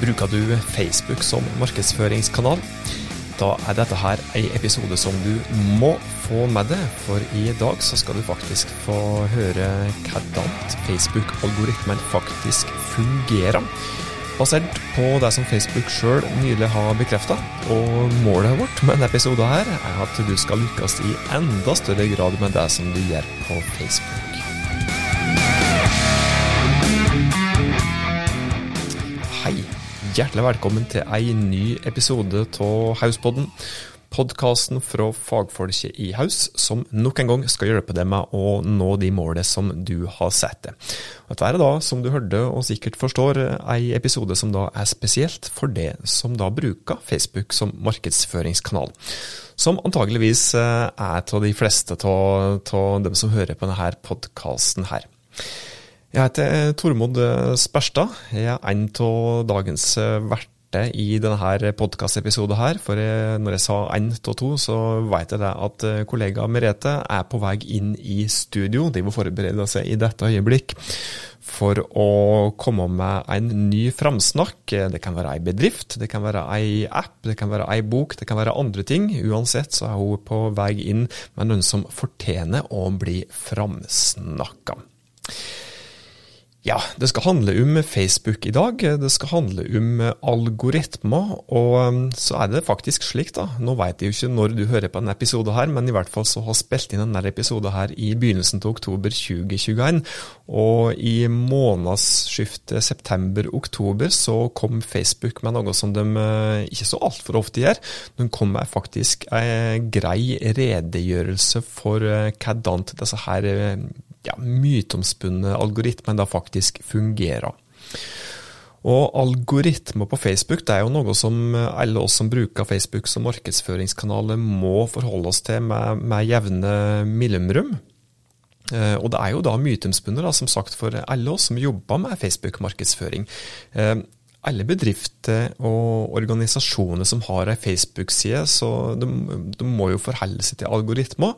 Bruker du Facebook som markedsføringskanal? Da er dette her ei episode som du må få med deg, for i dag så skal du faktisk få høre hvordan Facebook-algoritmen faktisk fungerer. Basert på det som Facebook sjøl nylig har bekrefta. Og målet vårt med denne episoden her er at du skal lykkes i enda større grad med det som du gjør på Facebook. Hjertelig velkommen til ei ny episode av Hauspodden. Podkasten fra fagfolket i Haus, som nok en gang skal hjelpe deg med å nå de målene som du har satt deg. Dette er da, som du hørte og sikkert forstår, ei episode som da er spesielt for det som da bruker Facebook som markedsføringskanal. Som antageligvis er av de fleste av dem som hører på denne podkasten her. Jeg heter Tormod Sperstad. Jeg er en av dagens verter i denne podkastepisoden her. For når jeg sa én av to, så vet jeg det at kollega Merete er på vei inn i studio. De må forberede seg i dette øyeblikk for å komme med en ny framsnakk. Det kan være ei bedrift, det kan være ei app, det kan være ei bok, det kan være andre ting. Uansett så er hun på vei inn med noen som fortjener å bli framsnakka. Ja, det skal handle om Facebook i dag. Det skal handle om algoritmer. Og så er det faktisk slik, da. Nå vet jeg jo ikke når du hører på denne episoden her, men i hvert fall så har spilt inn denne episoden her i begynnelsen av oktober 2021. Og i månedsskiftet september-oktober så kom Facebook med noe som de ikke så altfor ofte gjør. De kom med faktisk en grei redegjørelse for hvordan disse her ja, myteomspunne algoritmen da faktisk fungerer. Og algoritmer på Facebook det er jo noe som alle oss som bruker Facebook som markedsføringskanal må forholde oss til med, med jevne mellomrom. Og det er jo da myteomspunnet, som sagt, for alle oss som jobber med Facebook-markedsføring. Alle bedrifter og organisasjoner som har ei Facebook-side, så de, de må jo forholde seg til algoritmer.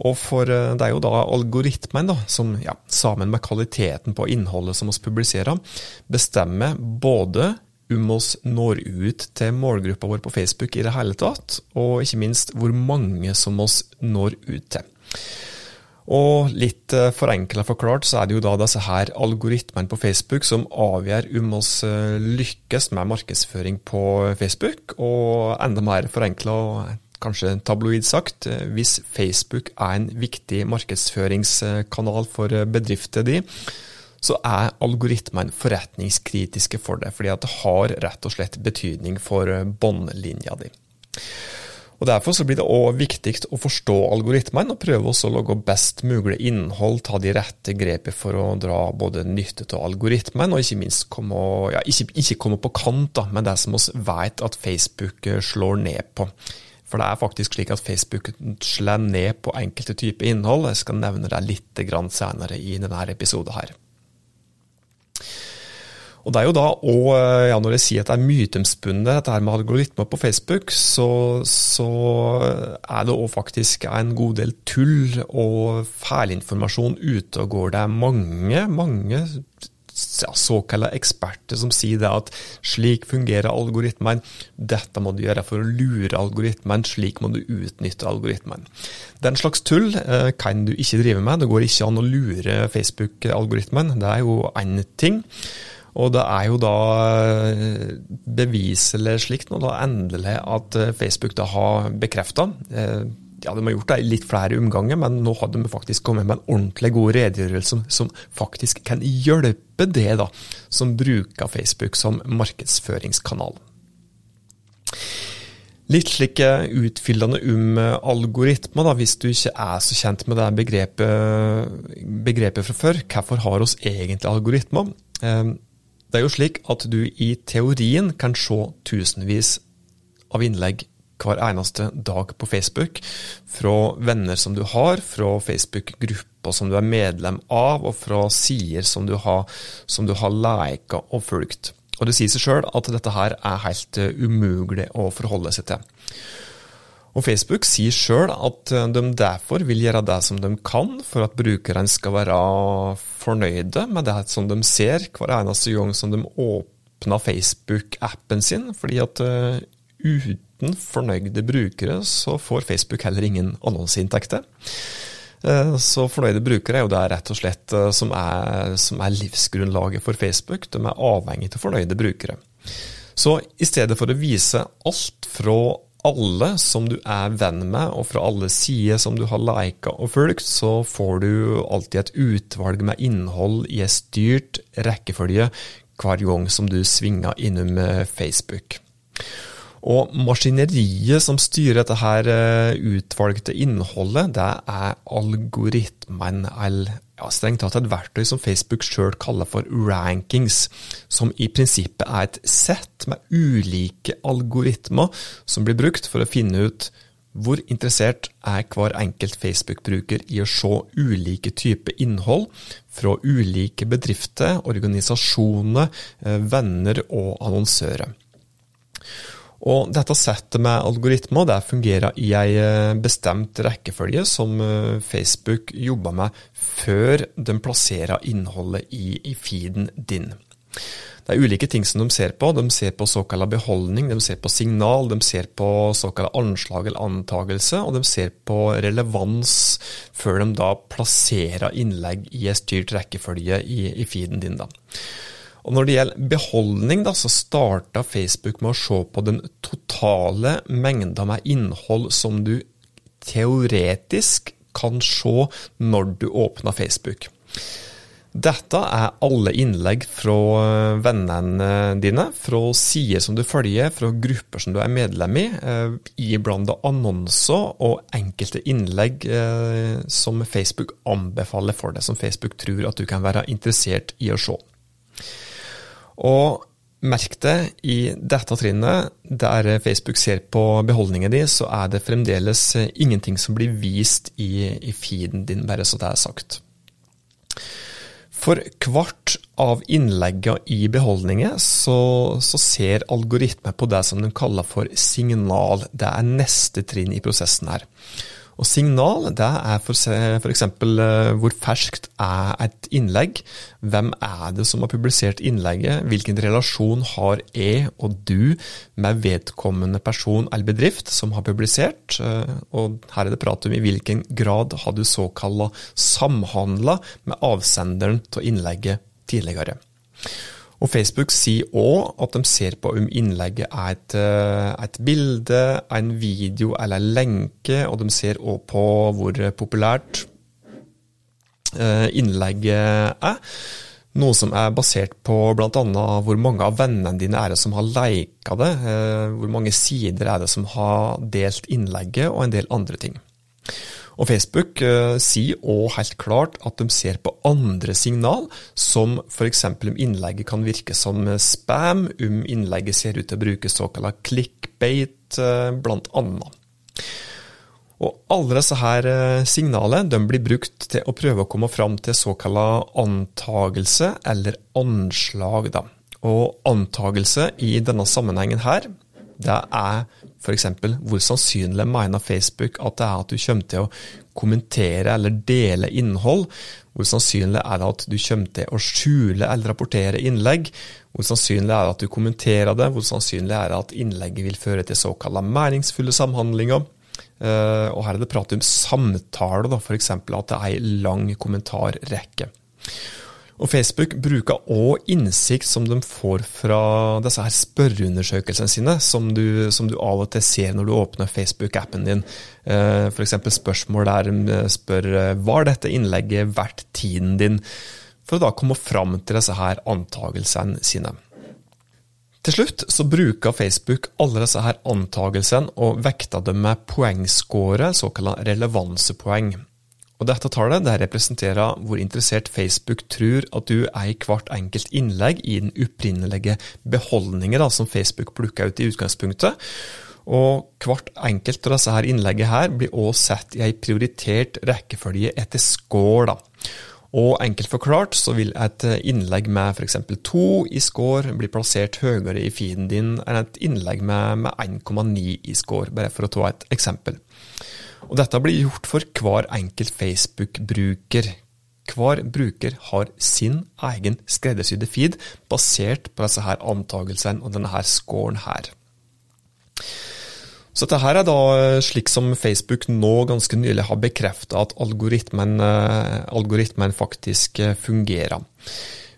Og for Det er jo da algoritmen da, som ja, sammen med kvaliteten på innholdet som vi publiserer, bestemmer både om vi når ut til målgruppa vår på Facebook i det hele tatt, og ikke minst hvor mange som oss når ut til. Og litt forenkla forklart så er det jo da disse her algoritmene på Facebook som avgjør om oss lykkes med markedsføring på Facebook, og enda mer forenkla kanskje tabloid sagt, hvis Facebook er en viktig markedsføringskanal for bedrifter de, så er algoritmene forretningskritiske for det, fordi det har rett og slett betydning for båndlinja di. Og Derfor blir det òg viktig å forstå algoritmene og prøve å lage best mulig innhold, ta de rette grepene for å dra både nytte av algoritmen, og ikke minst komme, ja, ikke, ikke komme på kant da, med det som vi vet at Facebook slår ned på. For det er faktisk slik at Facebook slår ned på enkelte typer innhold. Jeg skal nevne det litt senere i denne episoden her. Og det er jo da og ja, Når jeg sier at det er myteomspunnet, dette med algoritmer på Facebook, så, så er det òg faktisk en god del tull og feilinformasjon ute og går. Det er mange, mange såkalte eksperter som sier det at slik fungerer algoritmen, dette må du gjøre for å lure algoritmen, slik må du utnytte algoritmen. Den slags tull eh, kan du ikke drive med, det går ikke an å lure Facebook-algoritmen, det er jo én ting. Og det er jo da eh, beviselig slikt nå da endelig at eh, Facebook da har bekrefta ja, de har gjort det i litt flere omganger, men nå hadde de faktisk kommet med en ordentlig god redegjørelse som, som, faktisk kan hjelpe det da, som bruker Facebook som markedsføringskanal. Litt slik utfyllende om algoritmer, da, hvis du ikke er så kjent med det begrepet, begrepet fra før. Hvorfor har oss egentlig algoritmer? Eh, det er jo slik at du i teorien kan se tusenvis av innlegg hver eneste dag på Facebook. Fra venner som du har, fra Facebook-grupper som du er medlem av, og fra sider som du har, som har lika og fulgt. Og Det sier seg sjøl at dette her er helt eh, umulig å forholde seg til. Og Facebook sier sjøl at eh, de derfor vil gjøre det som de kan for at brukerne skal være fornøyde med det som de ser hver eneste gang som de åpner Facebook-appen sin, fordi at uh, uten fornøyde brukere så får Facebook heller ingen annonseinntekter. Uh, så fornøyde brukere er jo det rett og slett uh, som, er, som er livsgrunnlaget for Facebook. De er avhengig av fornøyde brukere. Så i stedet for å vise alt fra alle som du er venn med, og fra alle sider som du har lika og fulgt, så får du alltid et utvalg med innhold i en styrt rekkefølge hver gang som du svinger innom eh, Facebook. Og maskineriet som styrer dette her eh, utvalgte innholdet, det er algoritmen, eller ja, strengt tatt et verktøy som Facebook sjøl kaller for rankings, som i prinsippet er et sett med ulike algoritmer som blir brukt for å finne ut hvor interessert er hver enkelt Facebook-bruker i å se ulike typer innhold fra ulike bedrifter, organisasjoner, eh, venner og annonsører. Og dette settet med algoritmer det fungerer i ei eh, bestemt rekkefølge som eh, Facebook jobber med før de plasserer innholdet i, i feeden din. Det er ulike ting som de ser på. De ser på såkalt beholdning, de ser på signal, de ser på såkalt anslag eller antagelse, og de ser på relevans før de da plasserer innlegg i en styrt rekkefølge i, i feeden din. da. Og Når det gjelder beholdning, da, så starta Facebook med å se på den totale mengda med innhold som du teoretisk kan se når du åpner Facebook. Dette er alle innlegg fra vennene dine, fra sider som du følger, fra grupper som du er medlem i, eh, iblant annonser og enkelte innlegg eh, som Facebook anbefaler for deg, som Facebook tror at du kan være interessert i å se. Og merk det, i dette trinnet, der Facebook ser på beholdningen din, så er det fremdeles ingenting som blir vist i, i feeden din, bare så det er sagt. For hvert av innleggene i beholdningen så, så ser algoritmer på det som de kaller for signal. Det er neste trinn i prosessen her. Og signal det er f.eks. Eh, hvor ferskt er et innlegg? Hvem er det som har publisert innlegget? Hvilken relasjon har jeg og du med vedkommende person eller bedrift som har publisert? Eh, og her er det prat om i hvilken grad har du såkalla samhandla med avsenderen av innlegget tidligere. Og Facebook sier òg at de ser på om innlegget er et, eh, et, bilde, en video eller en lenke, og de ser òg på hvor populært eh, innlegget er. Noe som er basert på bl.a. hvor mange av vennene dine er det som har lika det, eh, hvor mange sider er det som har delt innlegget, og en del andre ting. Og Facebook eh, sier òg helt klart at de ser på andre signal, som f.eks. om innlegget kan virke som spam, om innlegget ser ut til å bruke såkalt clickbait, eh, annet. Og alle disse her uh, signalene blir brukt til å prøve å komme fram til såkalt antagelse eller anslag. Da. Og antagelse i denne sammenhengen her, det er F.eks. hvor sannsynlig mener Facebook at det er at du kommer til å kommentere eller dele innhold? Hvor sannsynlig er det at du kommer til å skjule eller rapportere innlegg? Hvor sannsynlig er det at du kommenterer det? Hvor sannsynlig er det at innlegget vil føre til såkalte meningsfulle samhandlinger? Uh, og her er det prat om samtale, f.eks. at det er ei lang kommentarrekke. Og Facebook bruker òg innsikt som de får fra disse her spørreundersøkelsene sine, som du, som du av og til ser når du åpner Facebook-appen din. Eh, F.eks. spørsmål der de spør eh, var dette innlegget verdt tiden din, for å da komme fram til disse her antagelsene sine. Til slutt så bruker Facebook alle disse her antagelsene og vekter dem med poengscore, såkalt relevansepoeng. Og Dette tallet det representerer hvor interessert Facebook tror at du er i hvert enkelt innlegg i den opprinnelige beholdningen som Facebook plukka ut i utgangspunktet. Og hvert enkelt av disse her innleggene her blir også sett i en prioritert rekkefølge etter score. da. Og enkelt forklart så vil et innlegg med f.eks. to i score bli plassert høyere i feeden din enn et innlegg med, med 1,9 i score, bare for å ta et eksempel. Og dette blir gjort for hver enkelt Facebook-bruker. Hver bruker har sin egen skreddersydde feed, basert på disse her antagelsene og denne her scoren her. Så dette er da slik som Facebook nå ganske nylig har bekrefta at algoritmen, algoritmen faktisk fungerer.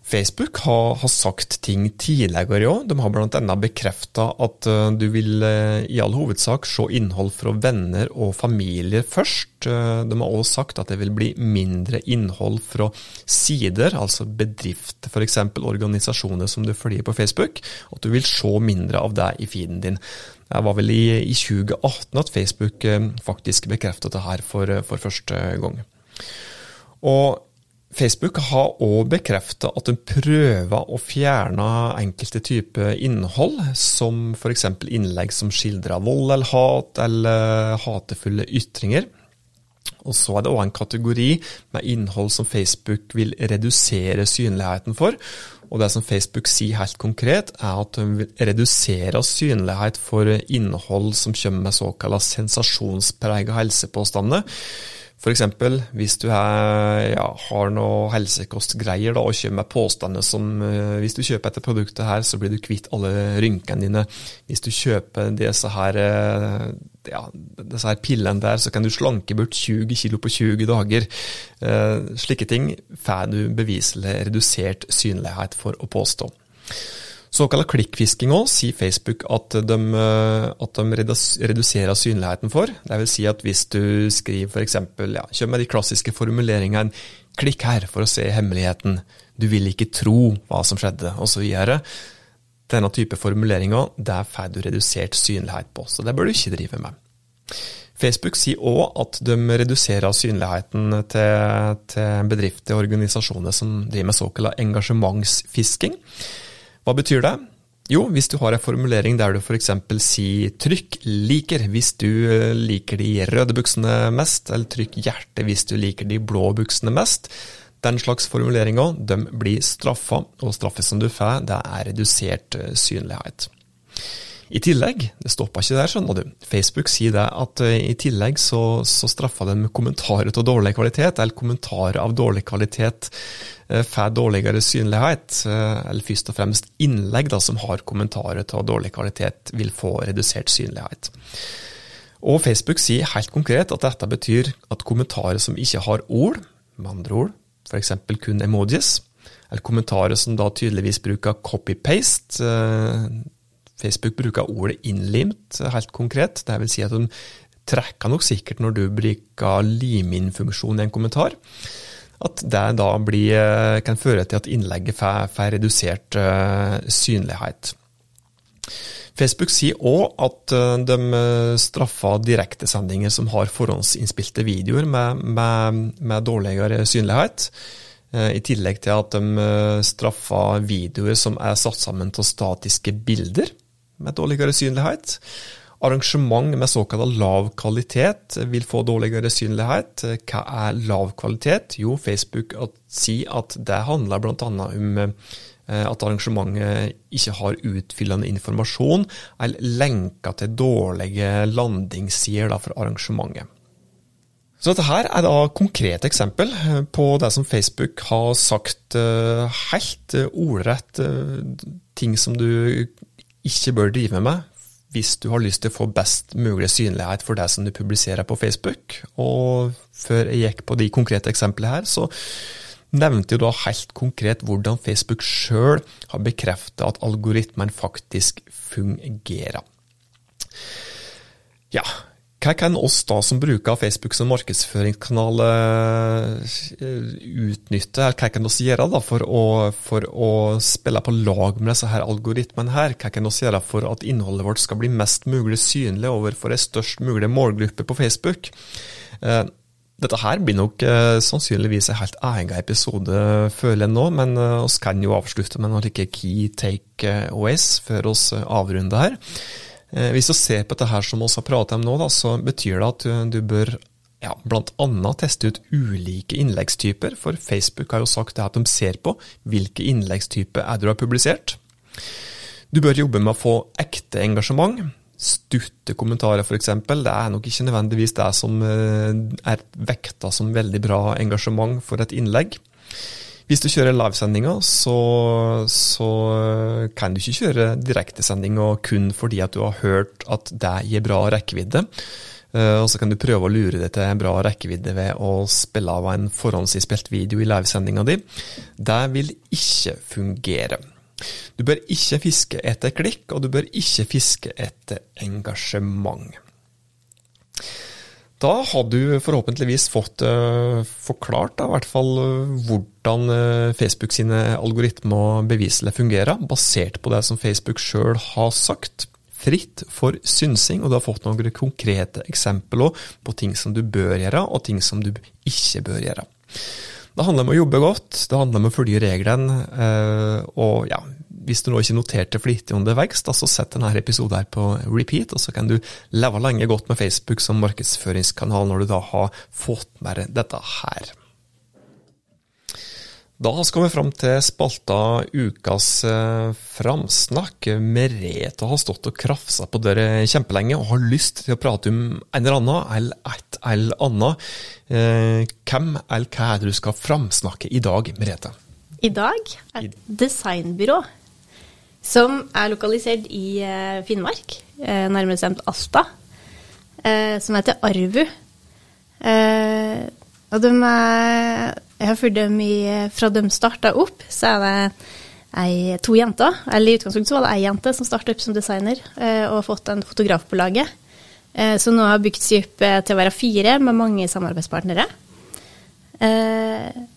Facebook har, har, sagt ting tidligere òg. De har bl.a. bekrefta at uh, du vil uh, i all hovedsak se innhold fra venner og familier først. Uh, de har også sagt at det vil bli mindre innhold fra sider, altså bedrifter f.eks. organisasjoner som du følger på Facebook. At du vil se mindre av det i feeden din. Det var vel i, i 2018 at Facebook faktisk bekreftet det her for, for første gang. Og Facebook har òg bekrefta at de prøver å fjerne enkelte typer innhold, som f.eks. innlegg som skildrer vold eller hat, eller hatefulle ytringer. Og Så er det òg en kategori med innhold som Facebook vil redusere synligheten for. Og Det som Facebook sier helt konkret, er at de vil redusere synlighet for innhold som kommer med såkalla sensasjonsprega helsepåstander F.eks. hvis du er, ja, har noe helsekostgreier da, og kommer med påstander som uh, hvis du kjøper dette produktet her, så blir du kvitt alle rynkene dine. Hvis du kjøper disse her, uh, ja, disse her pillene der, så kan du slanke bort 20 kg på 20 dager. Uh, slike ting får du beviselig redusert synlighet for å påstå. Såkalt klikkfisking òg sier Facebook at de, eh, at de, reduserer synligheten for. Det vil si at hvis du skriver f.eks. Ja, kjør med de klassiske formuleringene 'klikk her for å se hemmeligheten', 'du vil ikke tro hva som skjedde', osv. Denne type formuleringer der får du redusert synlighet på, så det bør du ikke drive med. Facebook sier òg at de reduserer synligheten til, til bedrifter og organisasjoner som driver med såkalt engasjementsfisking. Hva betyr det? Jo, hvis du har en formulering der du f.eks. sier 'trykk liker' hvis du eh, liker de røde buksene mest, eller 'trykk hjerte' hvis du liker de blå buksene mest. Den slags formuleringer de blir straffa, og straffet som du får, det er redusert eh, synlighet. I tillegg, det stopper ikke der, skjønner du. Facebook sier det at uh, i tillegg så, så straffer de kommentarer av dårlig kvalitet, eller kommentarer av dårlig kvalitet uh, får dårligere synlighet. Uh, eller først og fremst innlegg da, som har kommentarer av dårlig kvalitet, vil få redusert synlighet. Og Facebook sier helt konkret at dette betyr at kommentarer som ikke har ord, med andre ord f.eks. kun emojis, eller kommentarer som da tydeligvis bruker copy-paste, Facebook bruker ordet innlimt helt konkret. Det vil si at de trekker nok sikkert når du bruker lim-inn-funksjon i en kommentar. At det da blir, eh, kan føre til at innlegget får, redusert uh, synlighet. Facebook sier òg at uh, de straffer direktesendinger som har forhåndsinnspilte videoer med, med, med dårligere synlighet. I tillegg til at de straffer videoer som er satt sammen til statiske bilder med dårligere synlighet. Arrangement med såkalt lav kvalitet vil få dårligere synlighet. Hva er lav kvalitet? Jo, Facebook sier at det handler bl.a. om eh, at arrangementet ikke har utfyllende informasjon eller lenker til dårlige landingssider for arrangementet. Så dette her er da konkrete eksempel på det som Facebook har sagt eh, helt ordrett ting som du ikke bør drive med hvis du har lyst til å få best mulig synlighet for det som du publiserer på Facebook. Og før jeg gikk på de konkrete eksemplene her, så nevnte jeg da helt konkret hvordan Facebook sjøl har bekreftet at algoritmen faktisk fungerer. Ja, hva kan oss da som bruker Facebook som markedsføringskanal eh, utnytte, hva kan vi gjøre da for å, for å spille på lag med disse her algoritmene her? Hva kan vi gjøre for at innholdet vårt skal bli mest mulig synlig overfor en størst mulig målgruppe på Facebook? Eh, dette her blir nok eh, sannsynligvis en helt egen episode, føler jeg nå, men vi kan jo avslutte med noen like key take OS før vi avrunder her. Eh, hvis du ser på dette her som vi har pratet om nå, da, så betyr det at du, bør ja, bl.a. teste ut ulike innleggstyper, for Facebook har jo sagt at de ser på hvilke innleggstyper er du har publisert. Du bør jobbe med å få ekte engasjement. stutte kommentarer, f.eks. Det er nok ikke nødvendigvis det som er vekta som veldig bra engasjement for et innlegg. Hvis du kjører livesendinger, så, så kan du ikke kjøre direktesendinger kun fordi at du har hørt at det gir bra rekkevidde. Eh, og så kan du prøve å lure det til bra rekkevidde ved å spille av en forhåndsinnspilt video i livesendinga di. Det vil ikke fungere. Du bør ikke fiske etter klikk, og du bør ikke fiske etter engasjement. Da har du forhåpentligvis fått uh, forklart da, hvert fall uh, hvordan uh, Facebook sine algoritmer beviselig fungerer, basert på det som Facebook sjøl har sagt. Fritt for synsing, og du har fått noen konkrete eksempler på ting som du bør gjøre, og ting som du ikke bør gjøre. Det handler om å jobbe godt, det handler om å følge reglene, og ja, hvis du nå ikke noterte flittig underveis, da, så sett denne episoden her på repeat, og så kan du leve lenge godt med Facebook som markedsføringskanal når du da har fått med dette her. Da skal vi fram til spalta Ukas eh, framsnakk. Merete har stått og krafsa på dere kjempelenge og har lyst til å prate om en eller annen eller et eller annet. Eh, hvem eller hva er det du skal framsnakke i dag, Merete? I dag er et designbyrå som er lokalisert i eh, Finnmark, eh, nærmere bestemt Alta, eh, som heter Arvu. Og de er Jeg har fulgt dem i, fra de starta opp, så er det ei, to jenter. Eller i utgangspunktet så var det ei jente som starta opp som designer, og har fått en fotograf på laget. Så nå har bygd seg opp til å være fire, med mange samarbeidspartnere.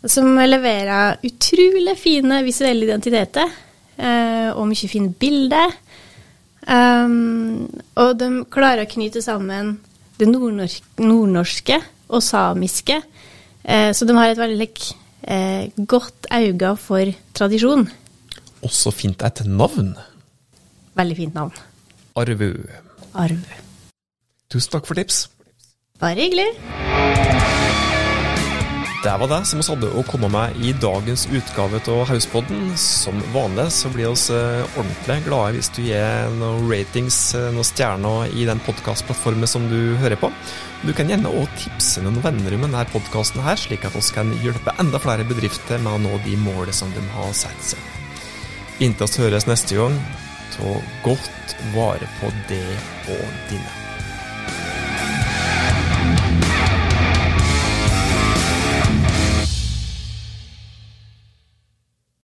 Som leverer utrolig fine visuelle identiteter Eh, og mye fine bilder. Um, og de klarer å knyte sammen det nordnorske og samiske. Uh, så de har et veldig uh, godt øye for tradisjon. Også fint et navn. Veldig fint navn. Arvu. Arvu. Tusen takk for tips. Bare hyggelig. Det var det som vi hadde å komme med i dagens utgave av Hauspodden. Som vanlig så blir vi eh, ordentlig glade hvis du gir noen ratings, eh, noen stjerner i den podkastplattformen som du hører på. Du kan gjerne òg tipse noen venner om denne podkasten, slik at vi kan hjelpe enda flere bedrifter med å nå de målene som de har satt seg. Inntil vi høres neste gang, ta godt vare på det og dine.